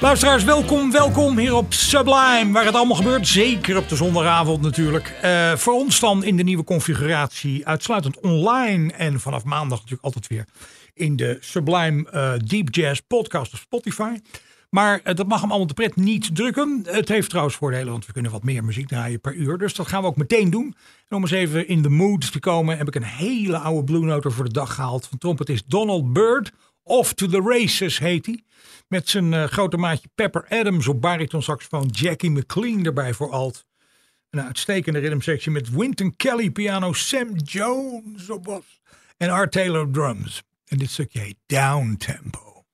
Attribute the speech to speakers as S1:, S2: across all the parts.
S1: Luisteraars, welkom, welkom hier op Sublime, waar het allemaal gebeurt. Zeker op de zondagavond natuurlijk. Eh, voor ons dan in de nieuwe configuratie, uitsluitend online. En vanaf maandag natuurlijk altijd weer in de Sublime eh, Deep Jazz podcast op Spotify. Maar eh, dat mag hem allemaal de pret niet drukken. Het heeft trouwens voordelen, want we kunnen wat meer muziek draaien per uur. Dus dat gaan we ook meteen doen. En om eens even in de mood te komen, heb ik een hele oude Blue Note voor de dag gehaald. Van trompetist Donald Byrd. Off to the Races heet hij. Met zijn eh, grote maatje Pepper Adams op bariton saxofoon. Jackie McLean erbij voor alt. Een uitstekende rhythmsectie met Wynton Kelly piano. Sam Jones op bas. En Art Taylor drums. En dit stukje heet Down Tempo.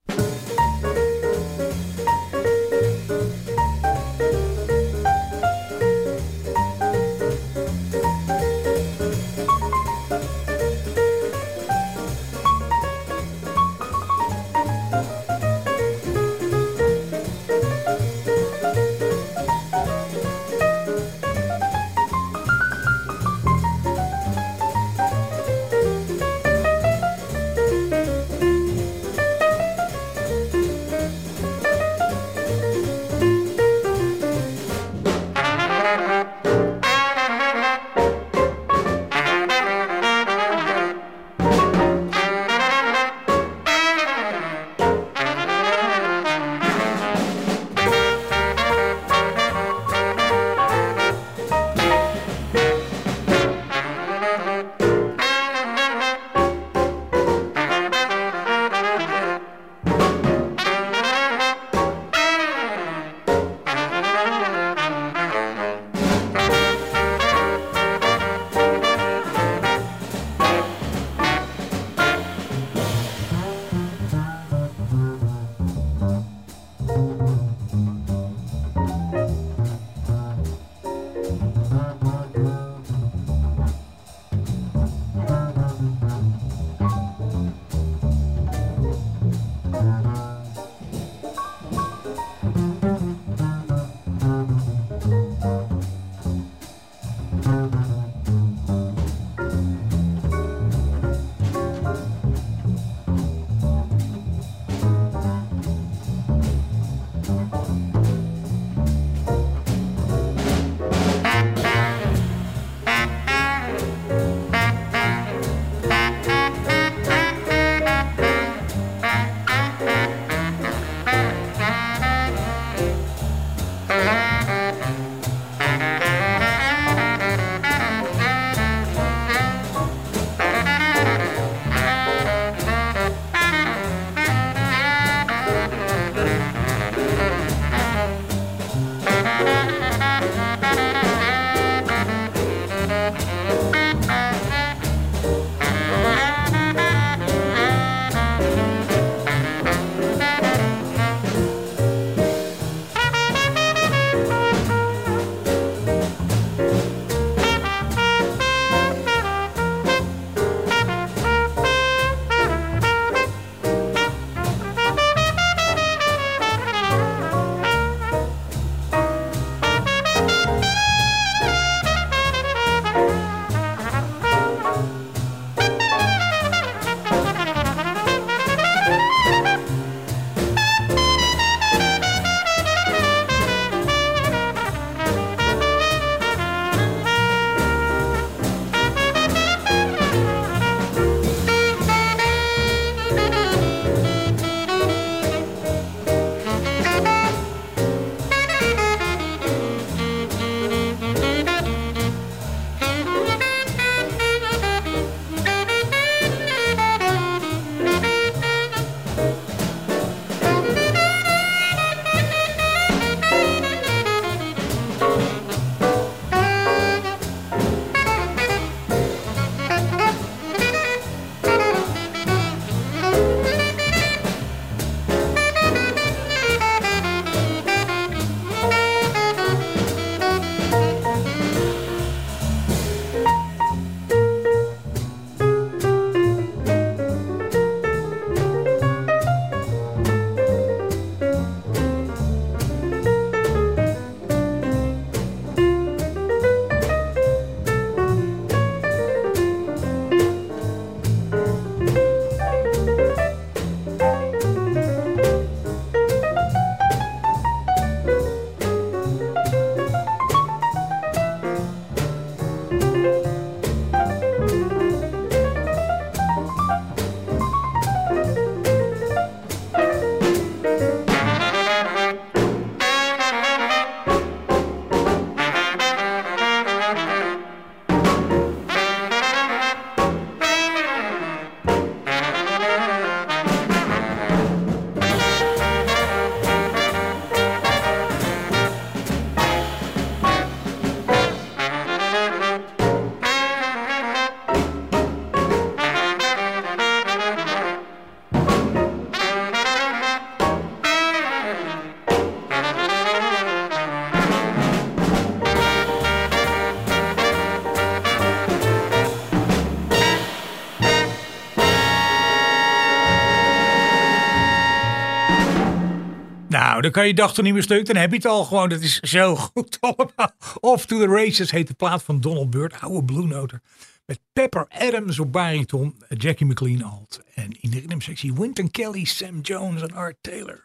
S1: Kan je dag toch niet meer stuk. Dan heb je het al gewoon. Dat is zo goed allemaal. Off to the Races heet de plaat van Donald Byrd. Oude Blue Noter. Met Pepper Adams op bariton. Jackie McLean alt. En in de ritmesectie Wynton Kelly, Sam Jones en Art Taylor.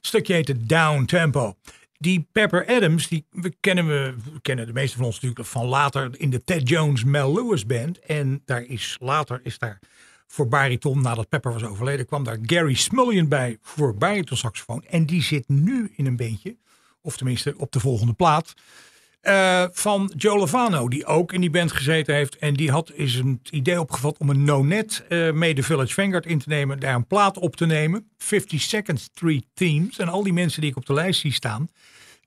S1: Stukje heet het Down Tempo. Die Pepper Adams, die we kennen, we, we kennen de meeste van ons natuurlijk van later in de Ted Jones Mel Lewis band. En daar is later is daar voor bariton, nadat Pepper was overleden, kwam daar Gary Smullian bij voor bariton saxofoon. En die zit nu in een bandje, of tenminste op de volgende plaat, eh, van Joe Lovano, die ook in die band gezeten heeft. En die had is een idee opgevat om een no-net uh, mee de Village Vanguard in te nemen, daar een plaat op te nemen. 52nd Street Themes. En al die mensen die ik op de lijst zie staan,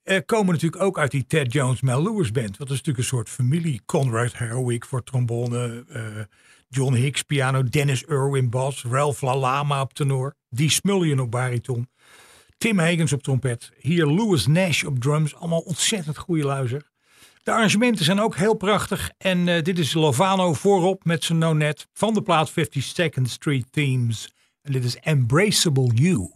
S1: uh, komen natuurlijk ook uit die Ted Jones Mel Lewis band. Dat is natuurlijk een soort familie. Conrad Herwick voor trombone, John Hicks piano, Dennis Irwin bas, Ralph LaLama op tenor, Dee Smullian op bariton, Tim Hagens op trompet, hier Louis Nash op drums. Allemaal ontzettend goede luizer. De arrangementen zijn ook heel prachtig. En uh, dit is Lovano voorop met zijn no-net van de plaat 52nd Street Themes. En dit is Embraceable You.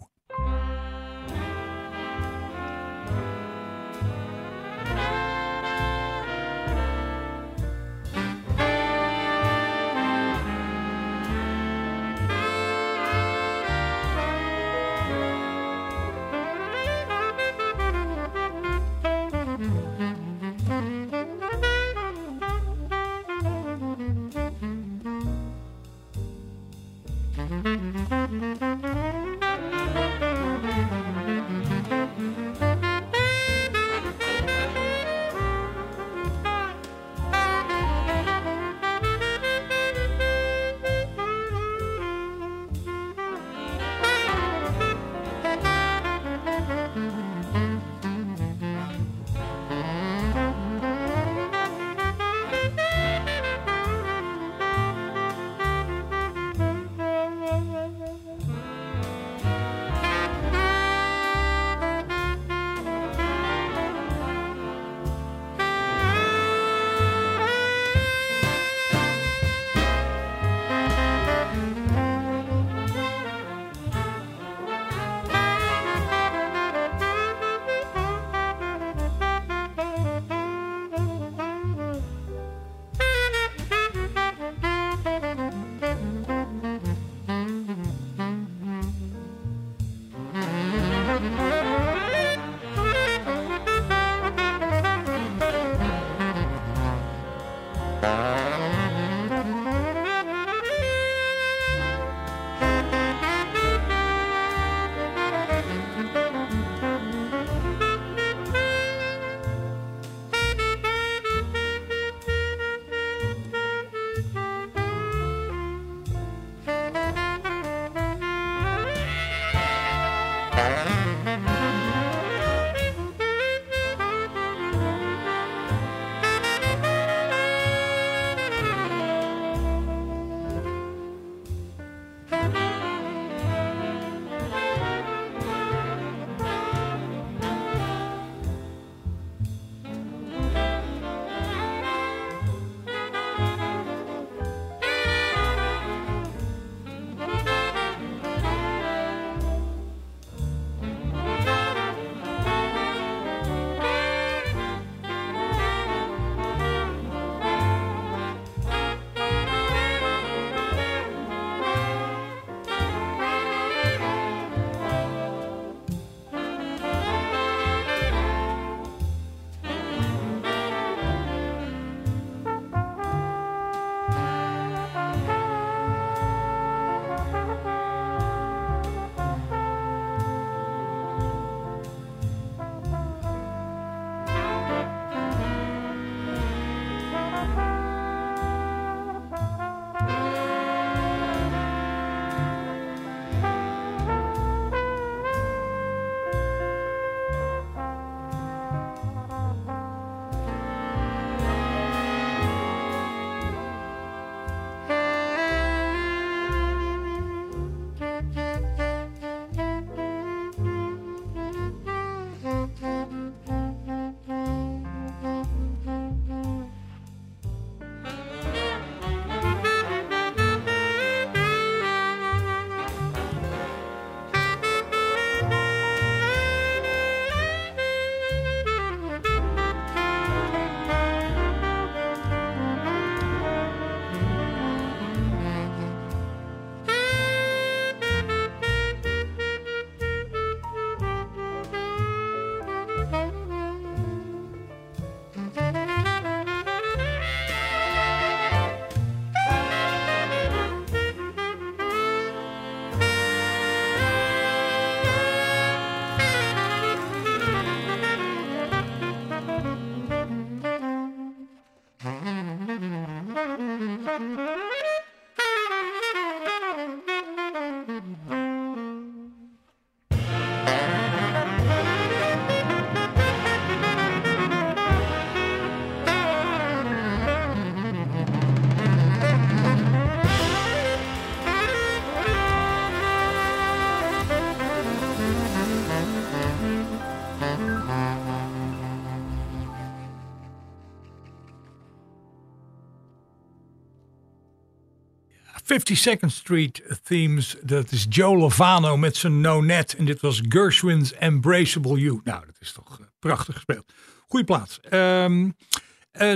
S1: 52nd Street Themes. Dat is Joe Lovano met zijn No Net. En dit was Gershwin's Embraceable You. Nou, dat is toch uh, prachtig gespeeld. Goeie plaats. Um, uh,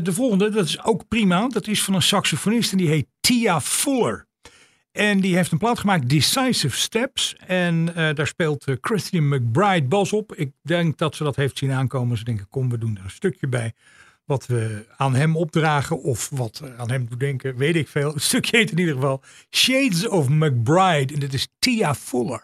S1: de volgende, dat is ook prima. Dat is van een saxofonist en die heet Tia Fuller. En die heeft een plaat gemaakt, Decisive Steps. En uh, daar speelt Christian McBride bas op. Ik denk dat ze dat heeft zien aankomen. Ze denken, kom, we doen er een stukje bij wat we aan hem opdragen of wat aan hem doen denken, weet ik veel. Het stukje heet in ieder geval Shades of McBride en dit is Tia Fuller.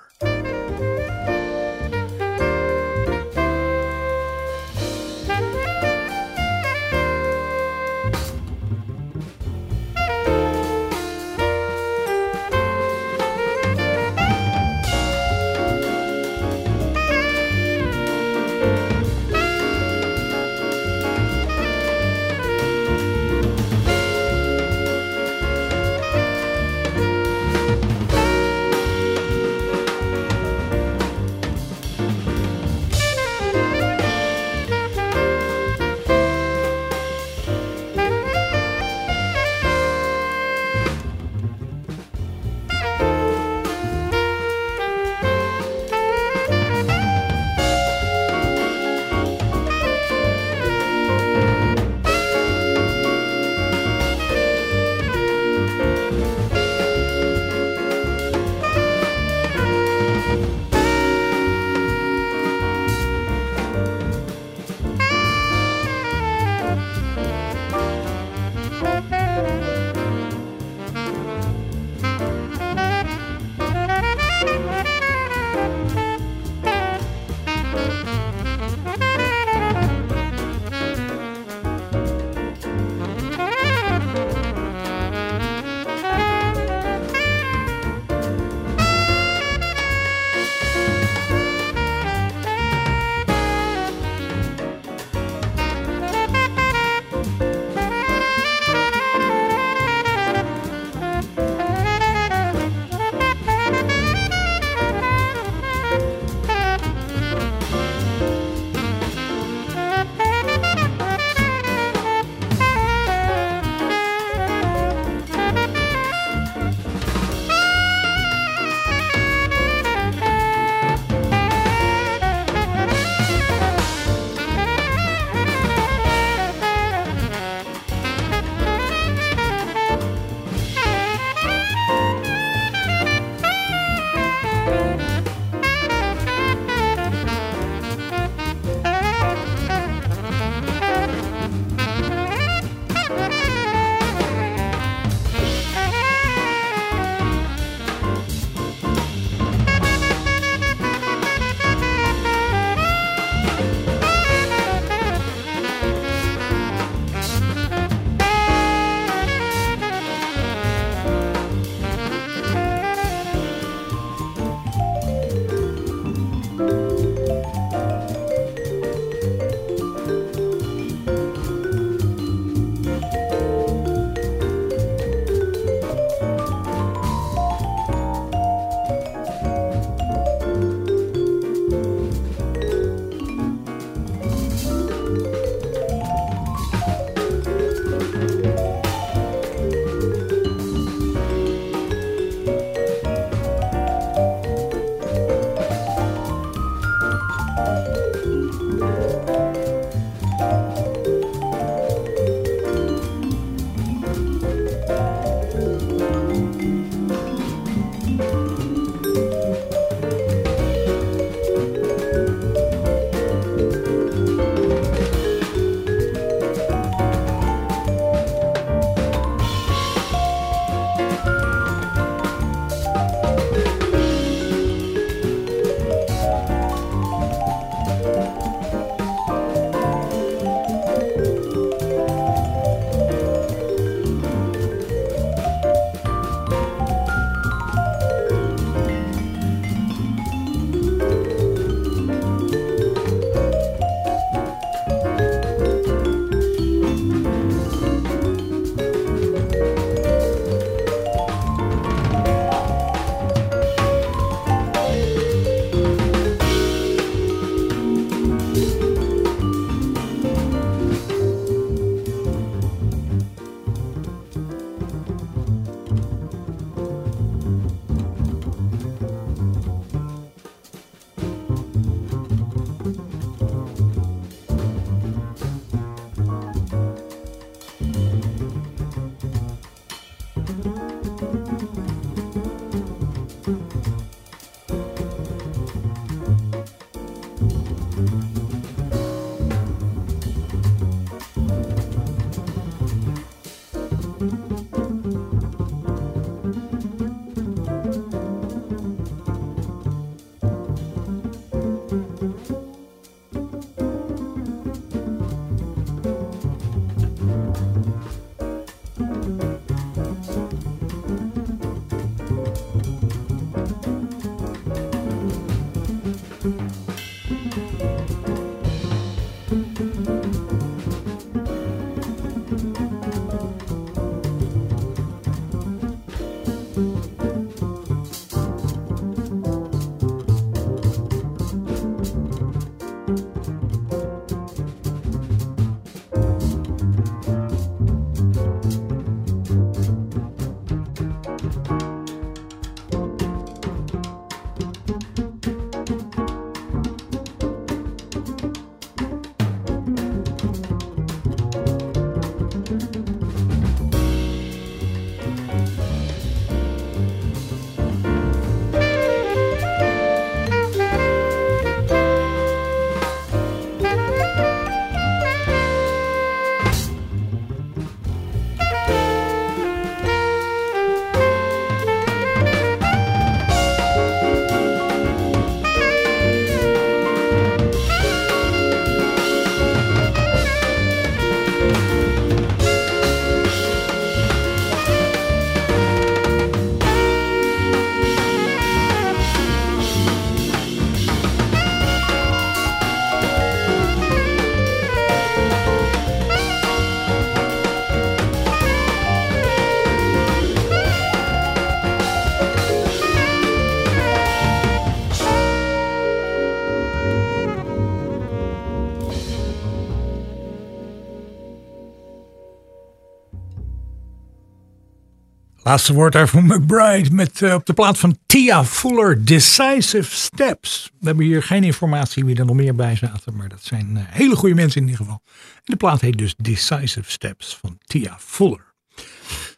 S1: Laatste woord daar van McBride met uh, op de plaat van Tia Fuller, Decisive Steps. We hebben hier geen informatie wie er nog meer bij zaten, maar dat zijn uh, hele goede mensen in ieder geval. En de plaat heet dus Decisive Steps van Tia Fuller.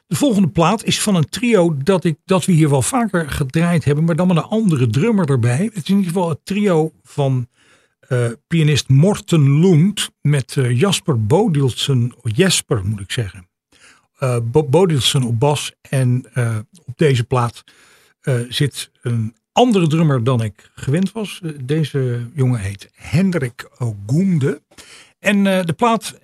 S1: De volgende plaat is van een trio dat, ik, dat we hier wel vaker gedraaid hebben, maar dan met een andere drummer erbij. Het is in ieder geval het trio van uh, pianist Morten Lund met Jasper Bodilsen, Jesper moet ik zeggen uh, Bodilson op bas. En uh, op deze plaat uh, zit een andere drummer dan ik gewend was. deze jongen heet Hendrik Ogunde. En de plaat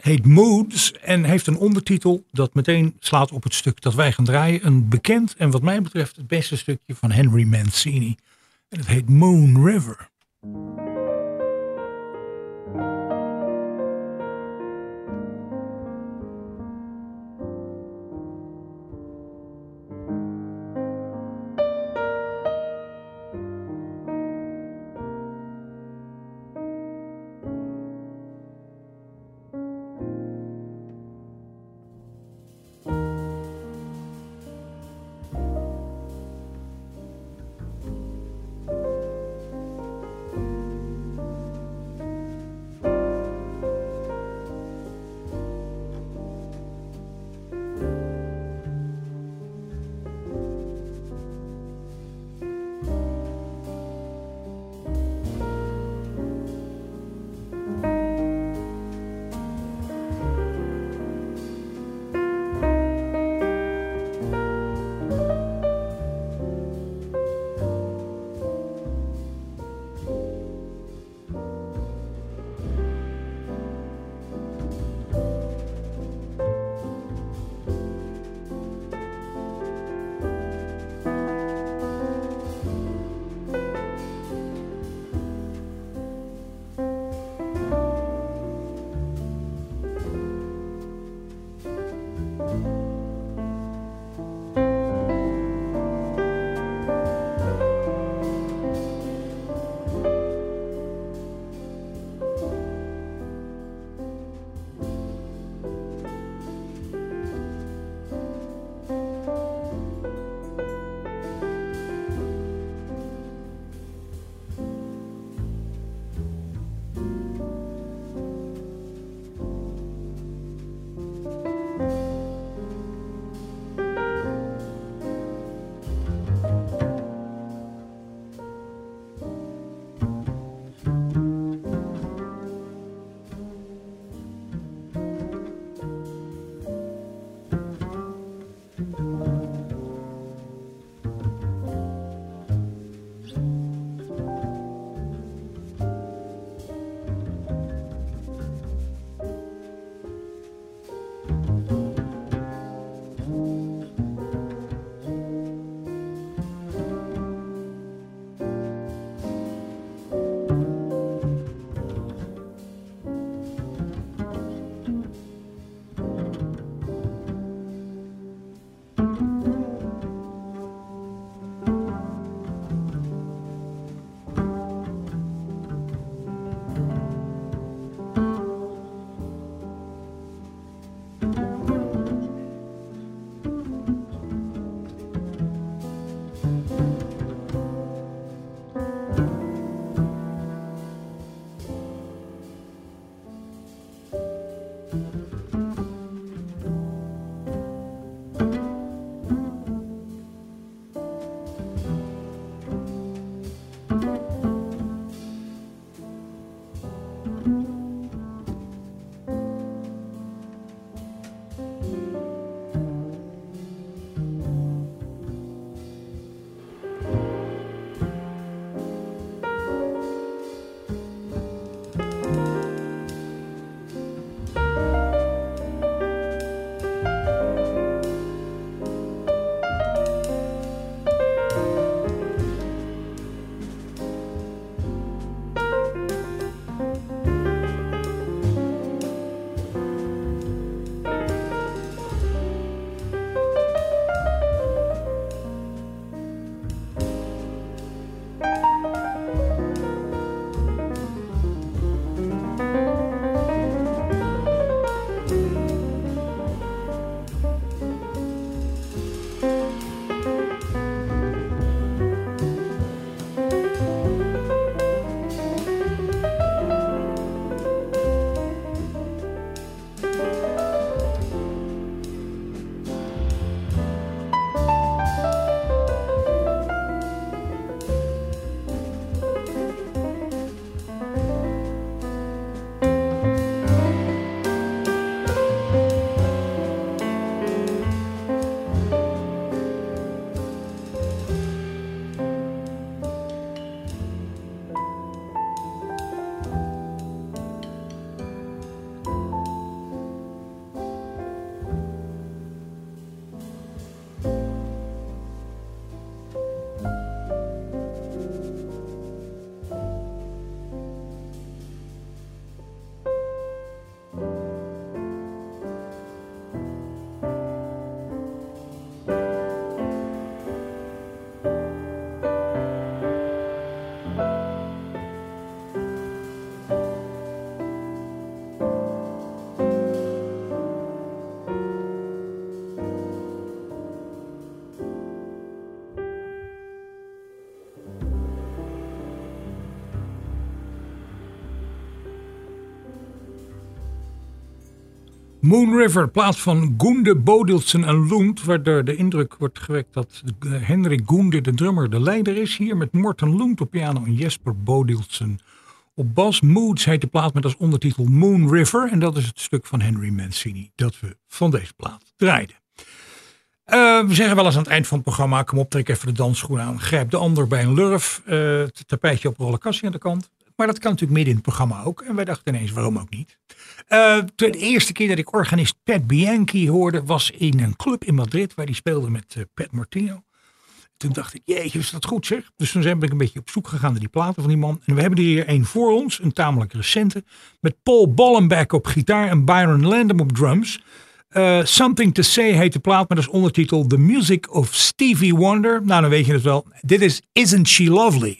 S1: heet Moods en heeft een ondertitel dat meteen slaat op het stuk dat wij gaan draaien. Een bekend en wat mij betreft het beste stukje van Henry Mancini. En het heet Moon River. Moon River, plaats van Goende, Bodilsen en Lund, waardoor de indruk wordt gewekt dat uh, Henrik Goende, de drummer, de leider is. Hier met Morten Lund op piano en Jesper Bodilsen op bas. Moods heet de plaat met als ondertitel Moon River. En dat is het stuk van Henry Mancini dat we van deze plaat draaiden. Uh, we zeggen wel eens aan het eind van het programma: kom op, trek even de dansschoen aan. Grijp de ander bij een lurf. Uh, het tapijtje op rollerkassie aan de kant. Maar dat kan natuurlijk midden in het programma ook. En wij dachten ineens, waarom ook niet? Uh, de eerste keer dat ik organist Pat Bianchi hoorde, was in een club in Madrid. Waar hij speelde met Pat Martino. Toen dacht ik, jeetje, is dat goed zeg. Dus toen ben ik een beetje op zoek gegaan naar die platen van die man. En we hebben er hier een voor ons, een tamelijk recente. Met Paul Ballenbeck op gitaar en Byron Landham op drums. Uh, Something to Say heet de plaat met als ondertitel The Music of Stevie Wonder. Nou, dan weet je het wel. Dit is Isn't She Lovely?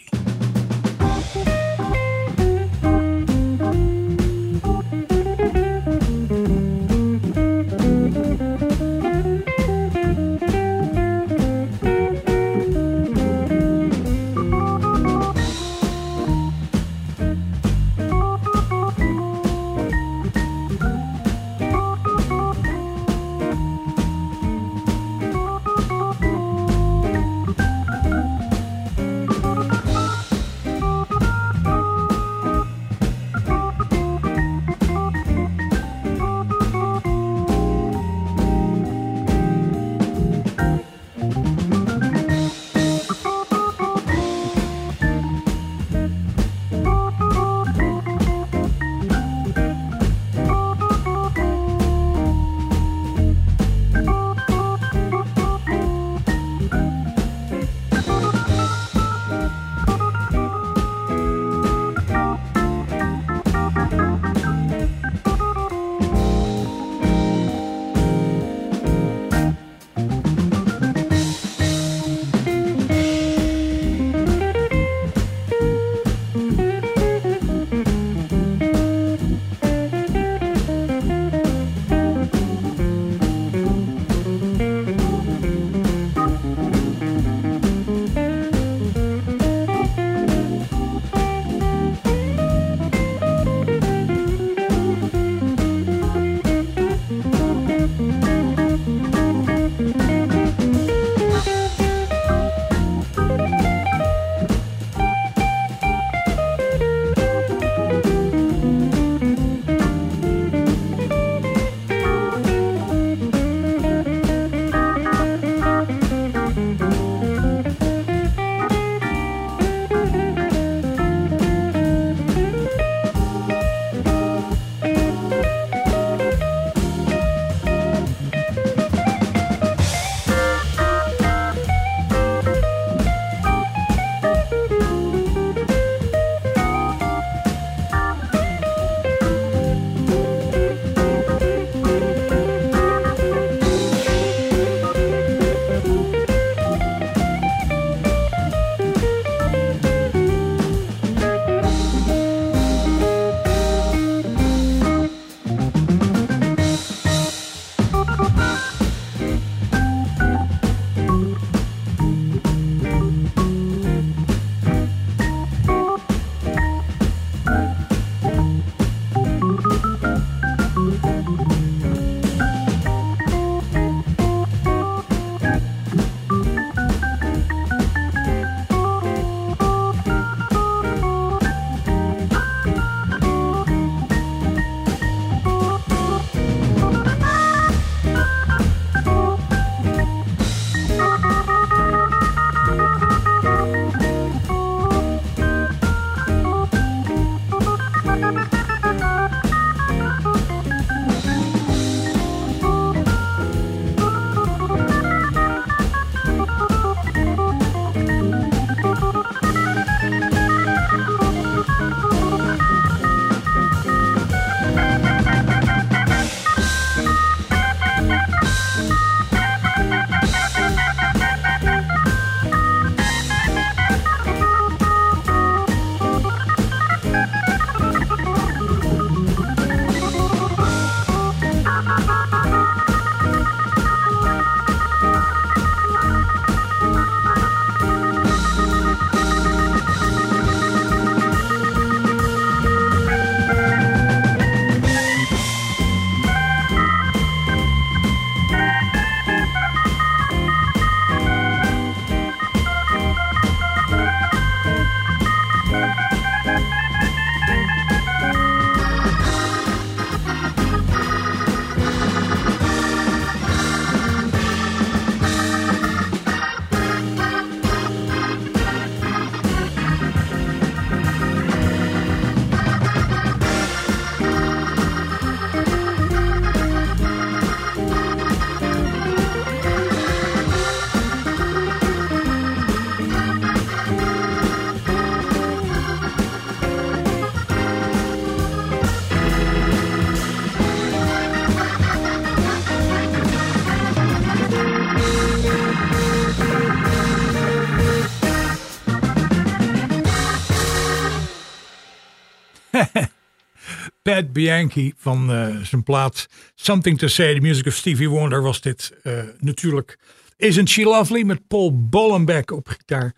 S1: Pat Bianchi van uh, zijn plaat Something to Say, the music of Stevie Wonder was dit uh, natuurlijk. Isn't She Lovely met Paul Bollenbeck op gitaar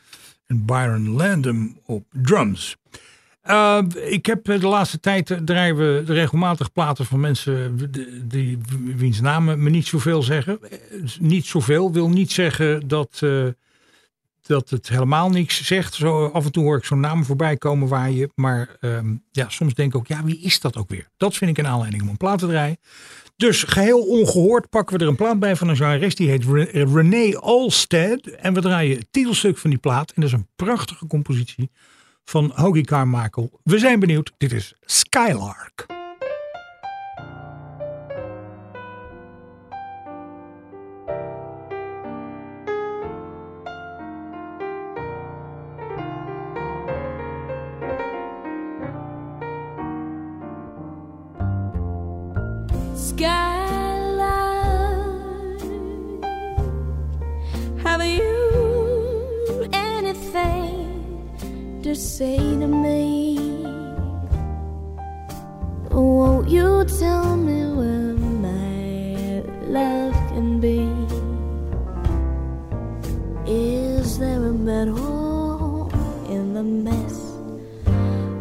S1: en Byron Landum op drums. Uh, ik heb de laatste tijd draaien we regelmatig platen van mensen die, die wiens namen me niet zoveel zeggen. Niet zoveel wil niet zeggen dat dat het helemaal niks zegt. Zo, af en toe hoor ik zo'n naam voorbij komen waar je. Maar um, ja, soms denk ik ook, ja, wie is dat ook weer? Dat vind ik een aanleiding om een plaat te draaien. Dus geheel ongehoord pakken we er een plaat bij van een zangeres. Die heet Renee Alstead. En we draaien het titelstuk van die plaat. En dat is een prachtige compositie van Hoagie Carmichael. We zijn benieuwd. Dit is Skylark.
S2: Have you anything to say to me? Won't you tell me where my love can be? Is there a better in the mess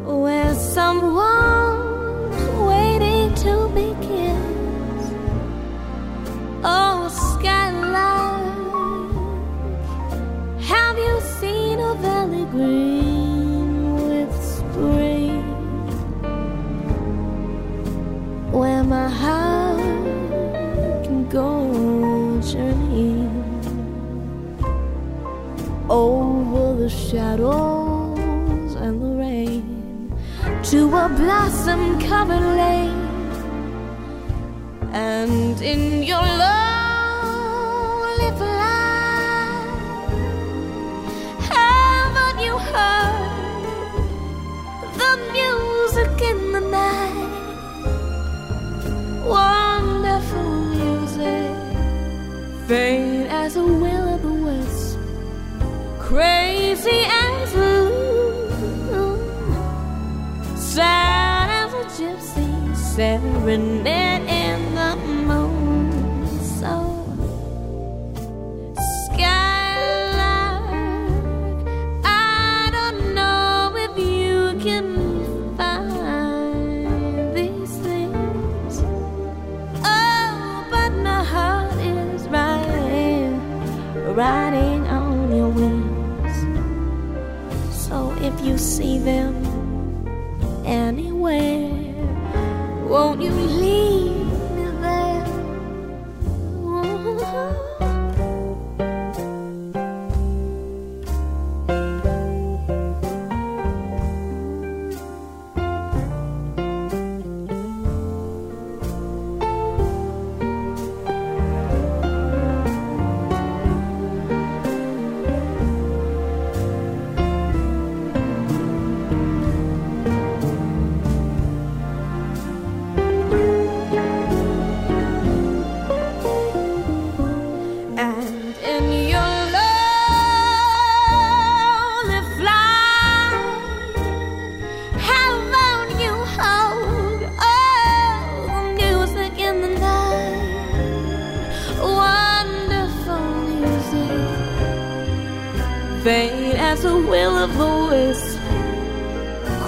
S2: where someone's my heart can go journeying over the shadows and the rain to a blossom covered lane and in your lonely flight, Wonderful music, faint as a will o' the wisp, crazy as a sad as a gypsy serenade in the see them anywhere. Won't you leave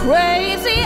S2: crazy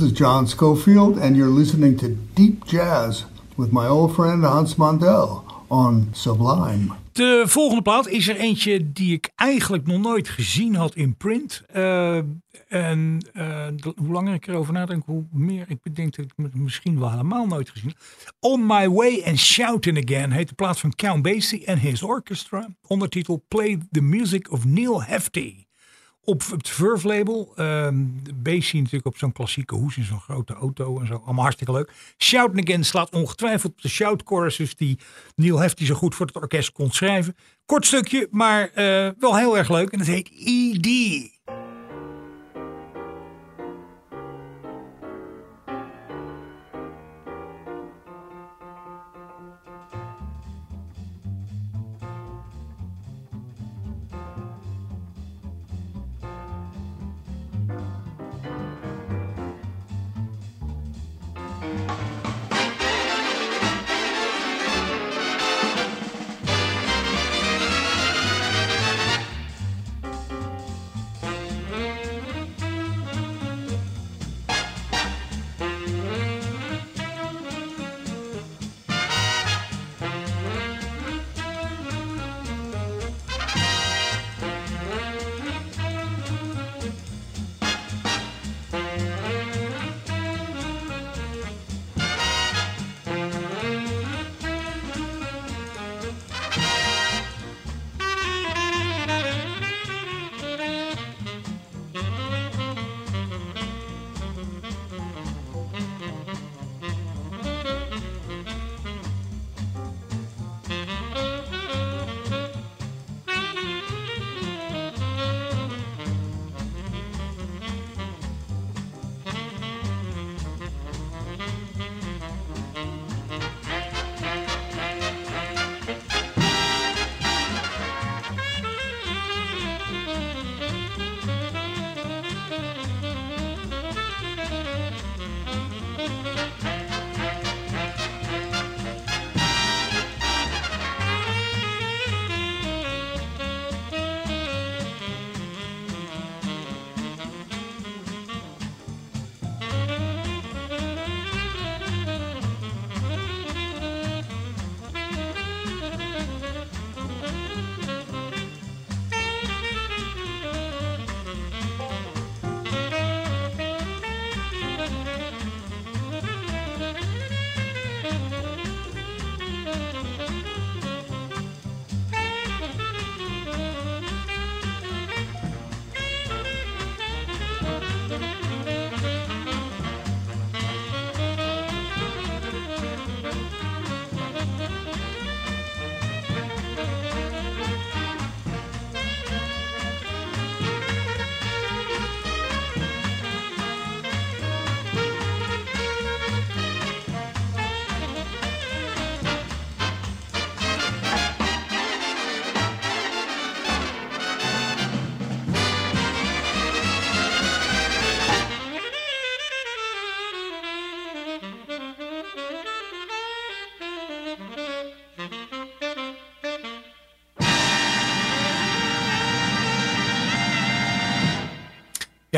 S2: is
S3: John Schofield, and you're listening to Deep Jazz with my old friend Hans Mondell on Sublime.
S1: De volgende plaat is er eentje die ik eigenlijk nog nooit gezien had in print. Eh, en eh, hoe langer ik erover nadenk, hoe meer ik bedenk dat ik het misschien wel helemaal nooit gezien. On My Way and Shouting Again heet de plaat van Count Basie en His Orchestra. Ondertitel Play the Music of Neil Hefti. Op het Verve label. ehm Basie natuurlijk op zo'n klassieke hoes in zo'n grote auto en zo. Allemaal hartstikke leuk. Shouting Again slaat ongetwijfeld op de shout choruses die Neil Hefti zo goed voor het orkest kon schrijven. Kort stukje, maar eh, wel heel erg leuk. En het heet ED.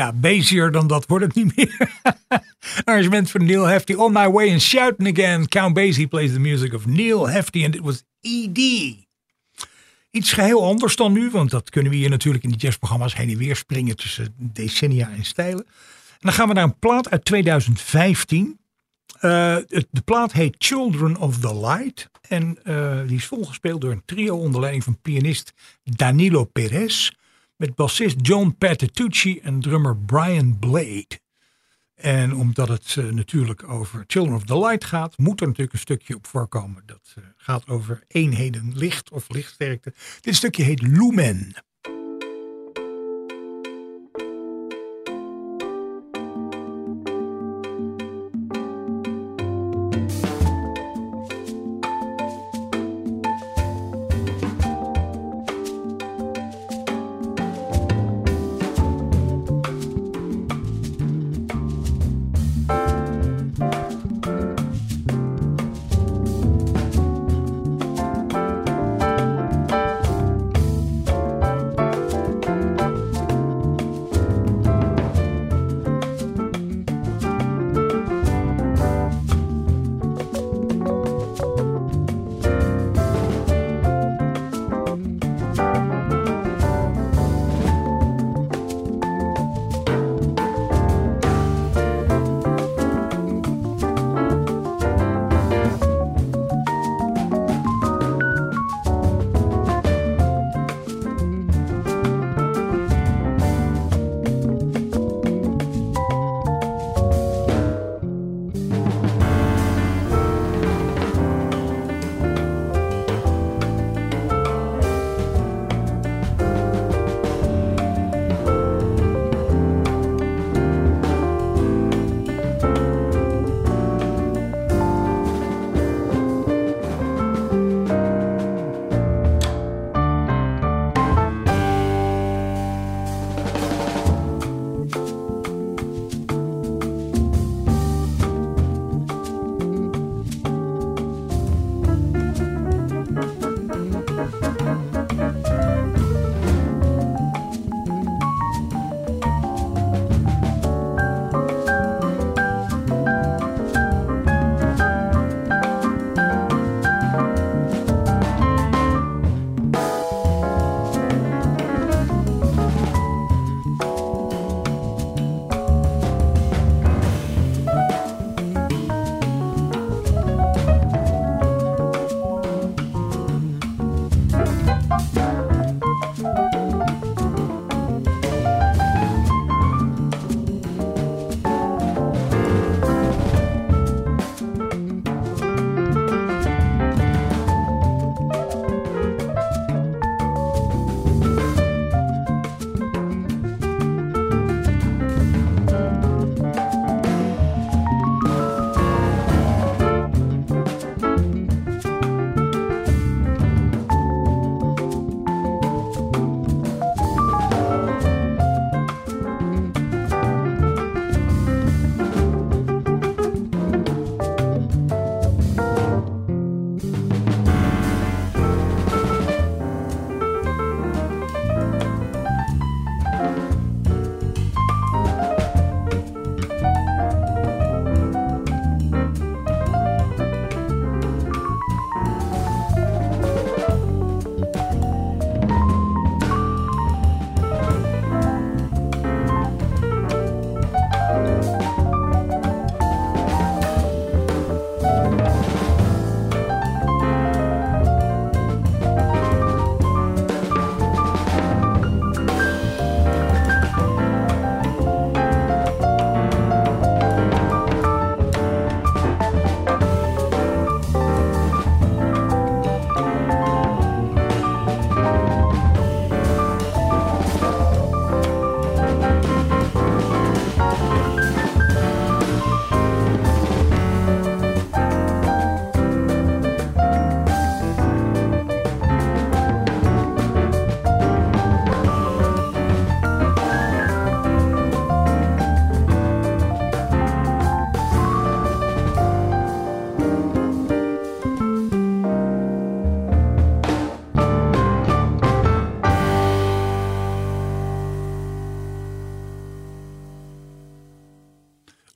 S1: Ja, bezier dan dat wordt het niet meer. Arrangement van Neil Hefti. On My Way and Shouting Again. Count Basie plays the music of Neil Hefti. En dit was E.D. Iets geheel anders dan nu. Want dat kunnen we hier natuurlijk in die jazzprogramma's heen en weer springen tussen decennia en stijlen. En dan gaan we naar een plaat uit 2015. Eh, het, de plaat heet Children of the Light. En eh, die is volgespeeld door een trio onder leiding van pianist Danilo Perez. Met bassist John Patitucci en drummer Brian Blade. En omdat het eh, natuurlijk over Children of the Light gaat, moet er natuurlijk een stukje op voorkomen. Dat eh, gaat over eenheden licht of lichtsterkte. Dit stukje heet Lumen.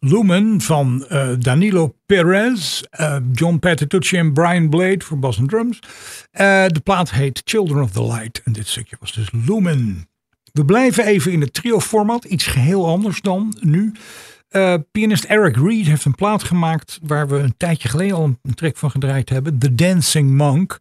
S1: Lumen van eh, Danilo Perez, eh, John Patitucci en Brian Blade voor bass drums. Eh, de plaat heet Children of the Light en dit stukje was dus Lumen. We blijven even in het trio-format, iets geheel anders dan nu. Pianist Eric Reed heeft een plaat gemaakt waar we een tijdje geleden al een track van gedraaid hebben. The Dancing Monk.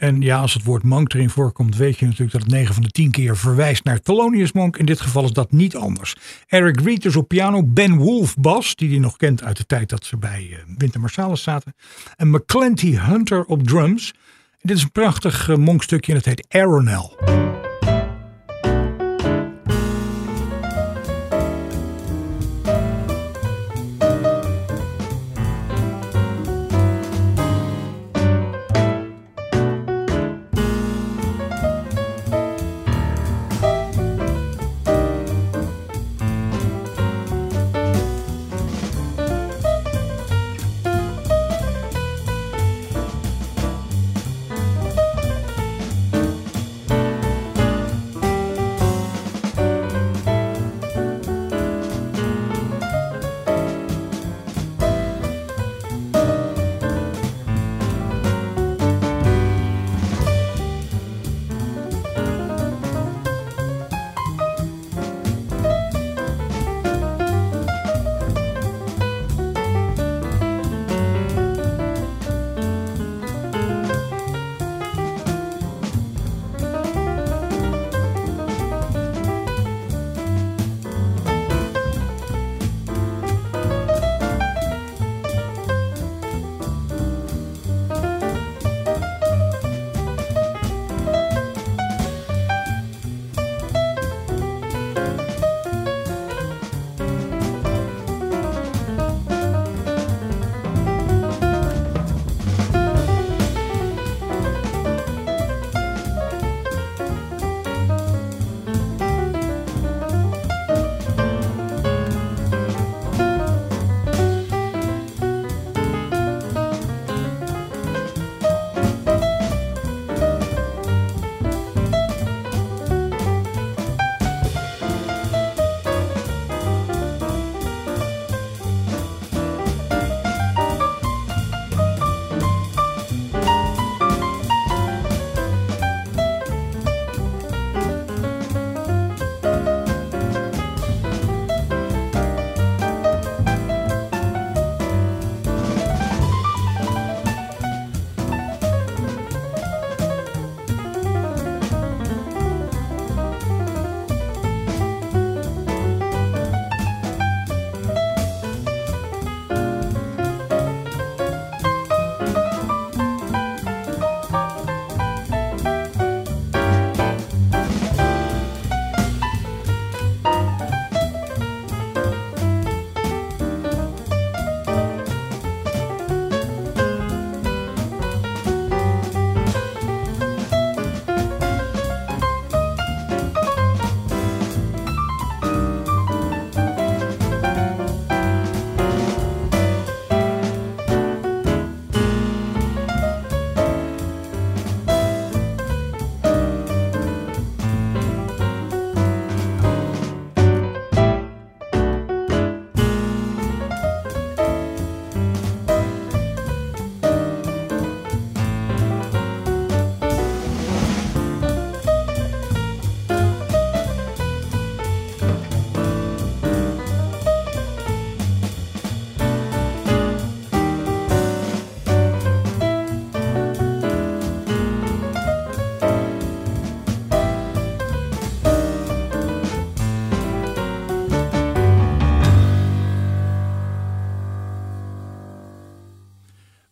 S1: En ja, als het woord monk erin voorkomt, weet je natuurlijk dat het 9 van de 10 keer verwijst naar Thelonious Monk. In dit geval is dat niet anders. Eric Reed op piano, Ben Wolf bas, die hij nog kent uit de tijd dat ze bij uh, Winter Marsalis zaten. En McClenty Hunter op drums. Dit is een prachtig uh, monkstukje en het heet Aeronel.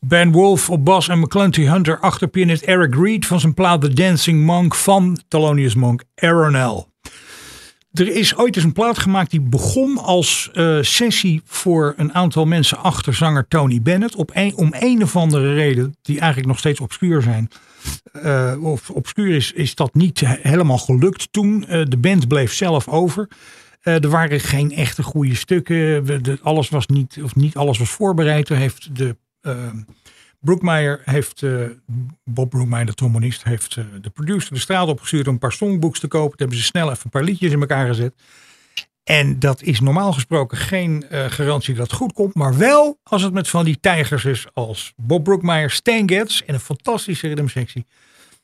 S1: Ben Wolf op bas en McClenty Hunter achter pianist Eric Reed van zijn plaat The Dancing Monk van Thelonious Monk, Aeronel. Er is ooit eens een plaat gemaakt die begon als uh, sessie voor een aantal mensen achter zanger Tony Bennett. Op om een of andere reden, die eigenlijk nog steeds obscuur zijn. Uh, of obscuur is, is dat niet helemaal gelukt toen. Uh, de band bleef zelf over. er waren geen echte goede stukken. Alles was niet, of niet alles was voorbereid. Er heeft de Brookmeyer heeft, uh, Bob Brookmeyer, de trombonist, heeft uh, de producer de straat opgestuurd om een paar songbooks te kopen. Toen hebben ze snel even een paar liedjes in elkaar gezet. En dat is normaal gesproken geen eh, garantie dat het goed komt. Maar wel als het met van die tijgers is als Bob Brookmeyer, Stan Getz en een fantastische rhythmsectie.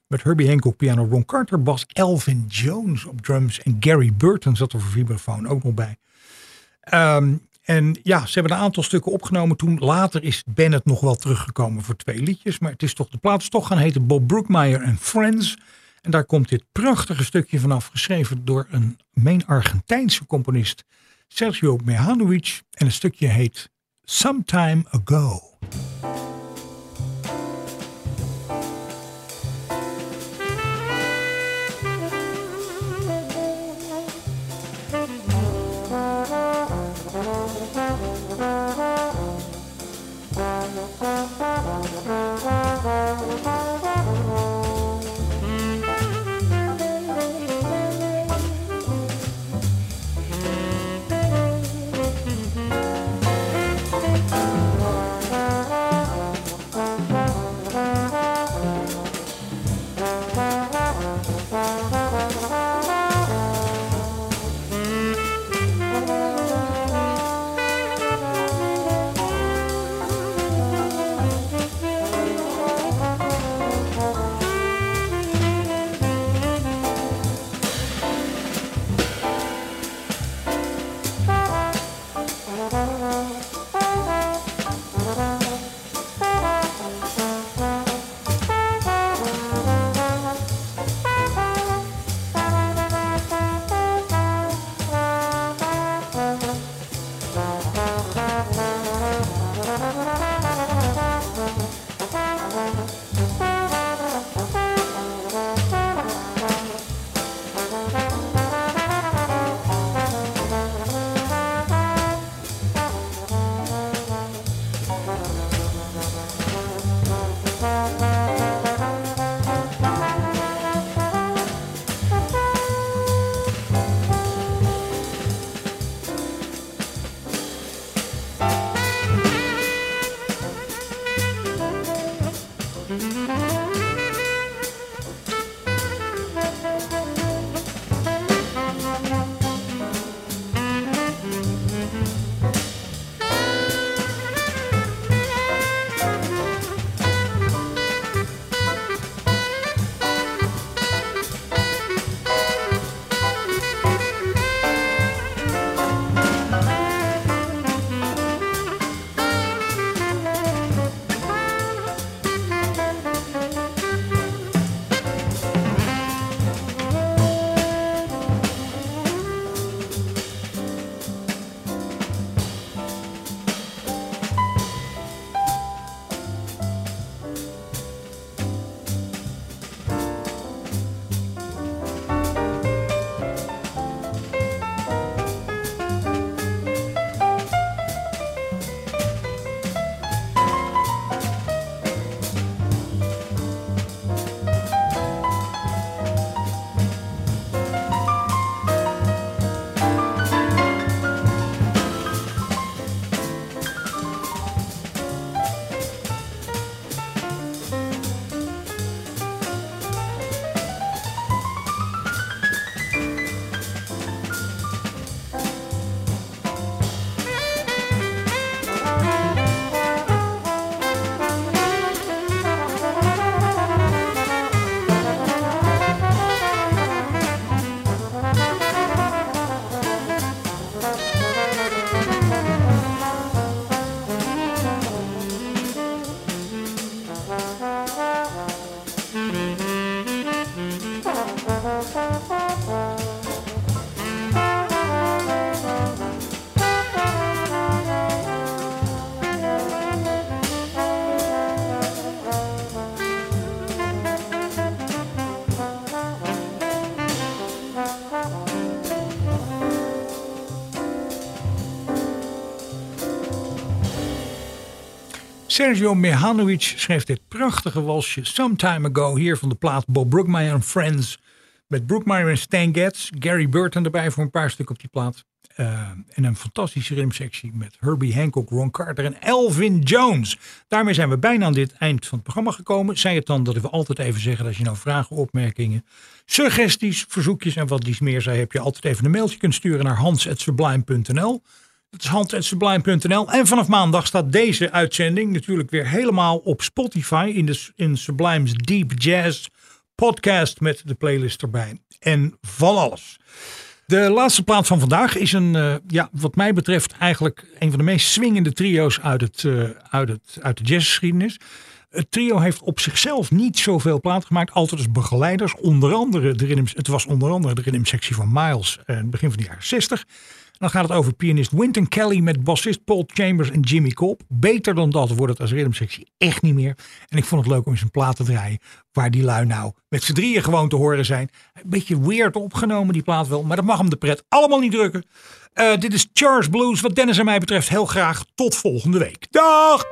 S1: Met Herbie Hancock piano, Ron Carter, bas, Elvin Jones op drums. En Gary Burton zat er voor vibrafoon ook nog bij. Ehm, en ja, ze hebben een aantal stukken opgenomen toen. Later is Bennett nog wel teruggekomen voor twee liedjes. Maar het is toch, de plaat is toch gaan heten Bob Brookmeyer and Friends. En daar komt dit prachtige stukje vanaf, geschreven door een meen Argentijnse componist, Sergio Mihanovic. En het stukje heet Sometime Ago. Sergio Mihanovic schreef dit prachtige walsje Sometime Ago hier van de plaat Bob Brookmeyer and Friends. Met Brookmeyer en Stan Getz, Gary Burton erbij voor een paar stukken op die plaat. Eh, en een fantastische rimsectie met Herbie Hancock, Ron Carter en Elvin Jones. Daarmee zijn we bijna aan dit eind van het programma gekomen. Zij het dan dat we altijd even zeggen als je nou vragen, opmerkingen, suggesties, verzoekjes en wat dies meer zei, heb je altijd even een mailtje kunnen sturen naar hans.sublime.nl. Dat is hans.sublime.nl. En vanaf maandag staat deze uitzending natuurlijk weer helemaal op Spotify in, de, in Sublime's Deep Jazz podcast met de playlist erbij. En van alles. De laatste plaat van vandaag is een, uh, ja, wat mij betreft, eigenlijk een van de meest swingende trio's uit, het, uh, uit, het, uit de jazzgeschiedenis. Het trio heeft op zichzelf niet zoveel plaat gemaakt, altijd als begeleiders. Onder andere de het was onder andere de rhythmsectie van Miles, uh, begin van de jaren 60. Dan gaat het over pianist Wynton Kelly met bassist Paul Chambers en Jimmy Cobb. Beter dan dat wordt het als rhythmsectie echt niet meer. En ik vond het leuk om eens een plaat te draaien waar die lui nou met z'n drieën gewoon te horen zijn. Een beetje weird opgenomen die plaat wel, maar dat mag hem de pret allemaal niet drukken. Uh, dit is Charles Blues, wat Dennis en mij betreft heel graag tot volgende week. Dag!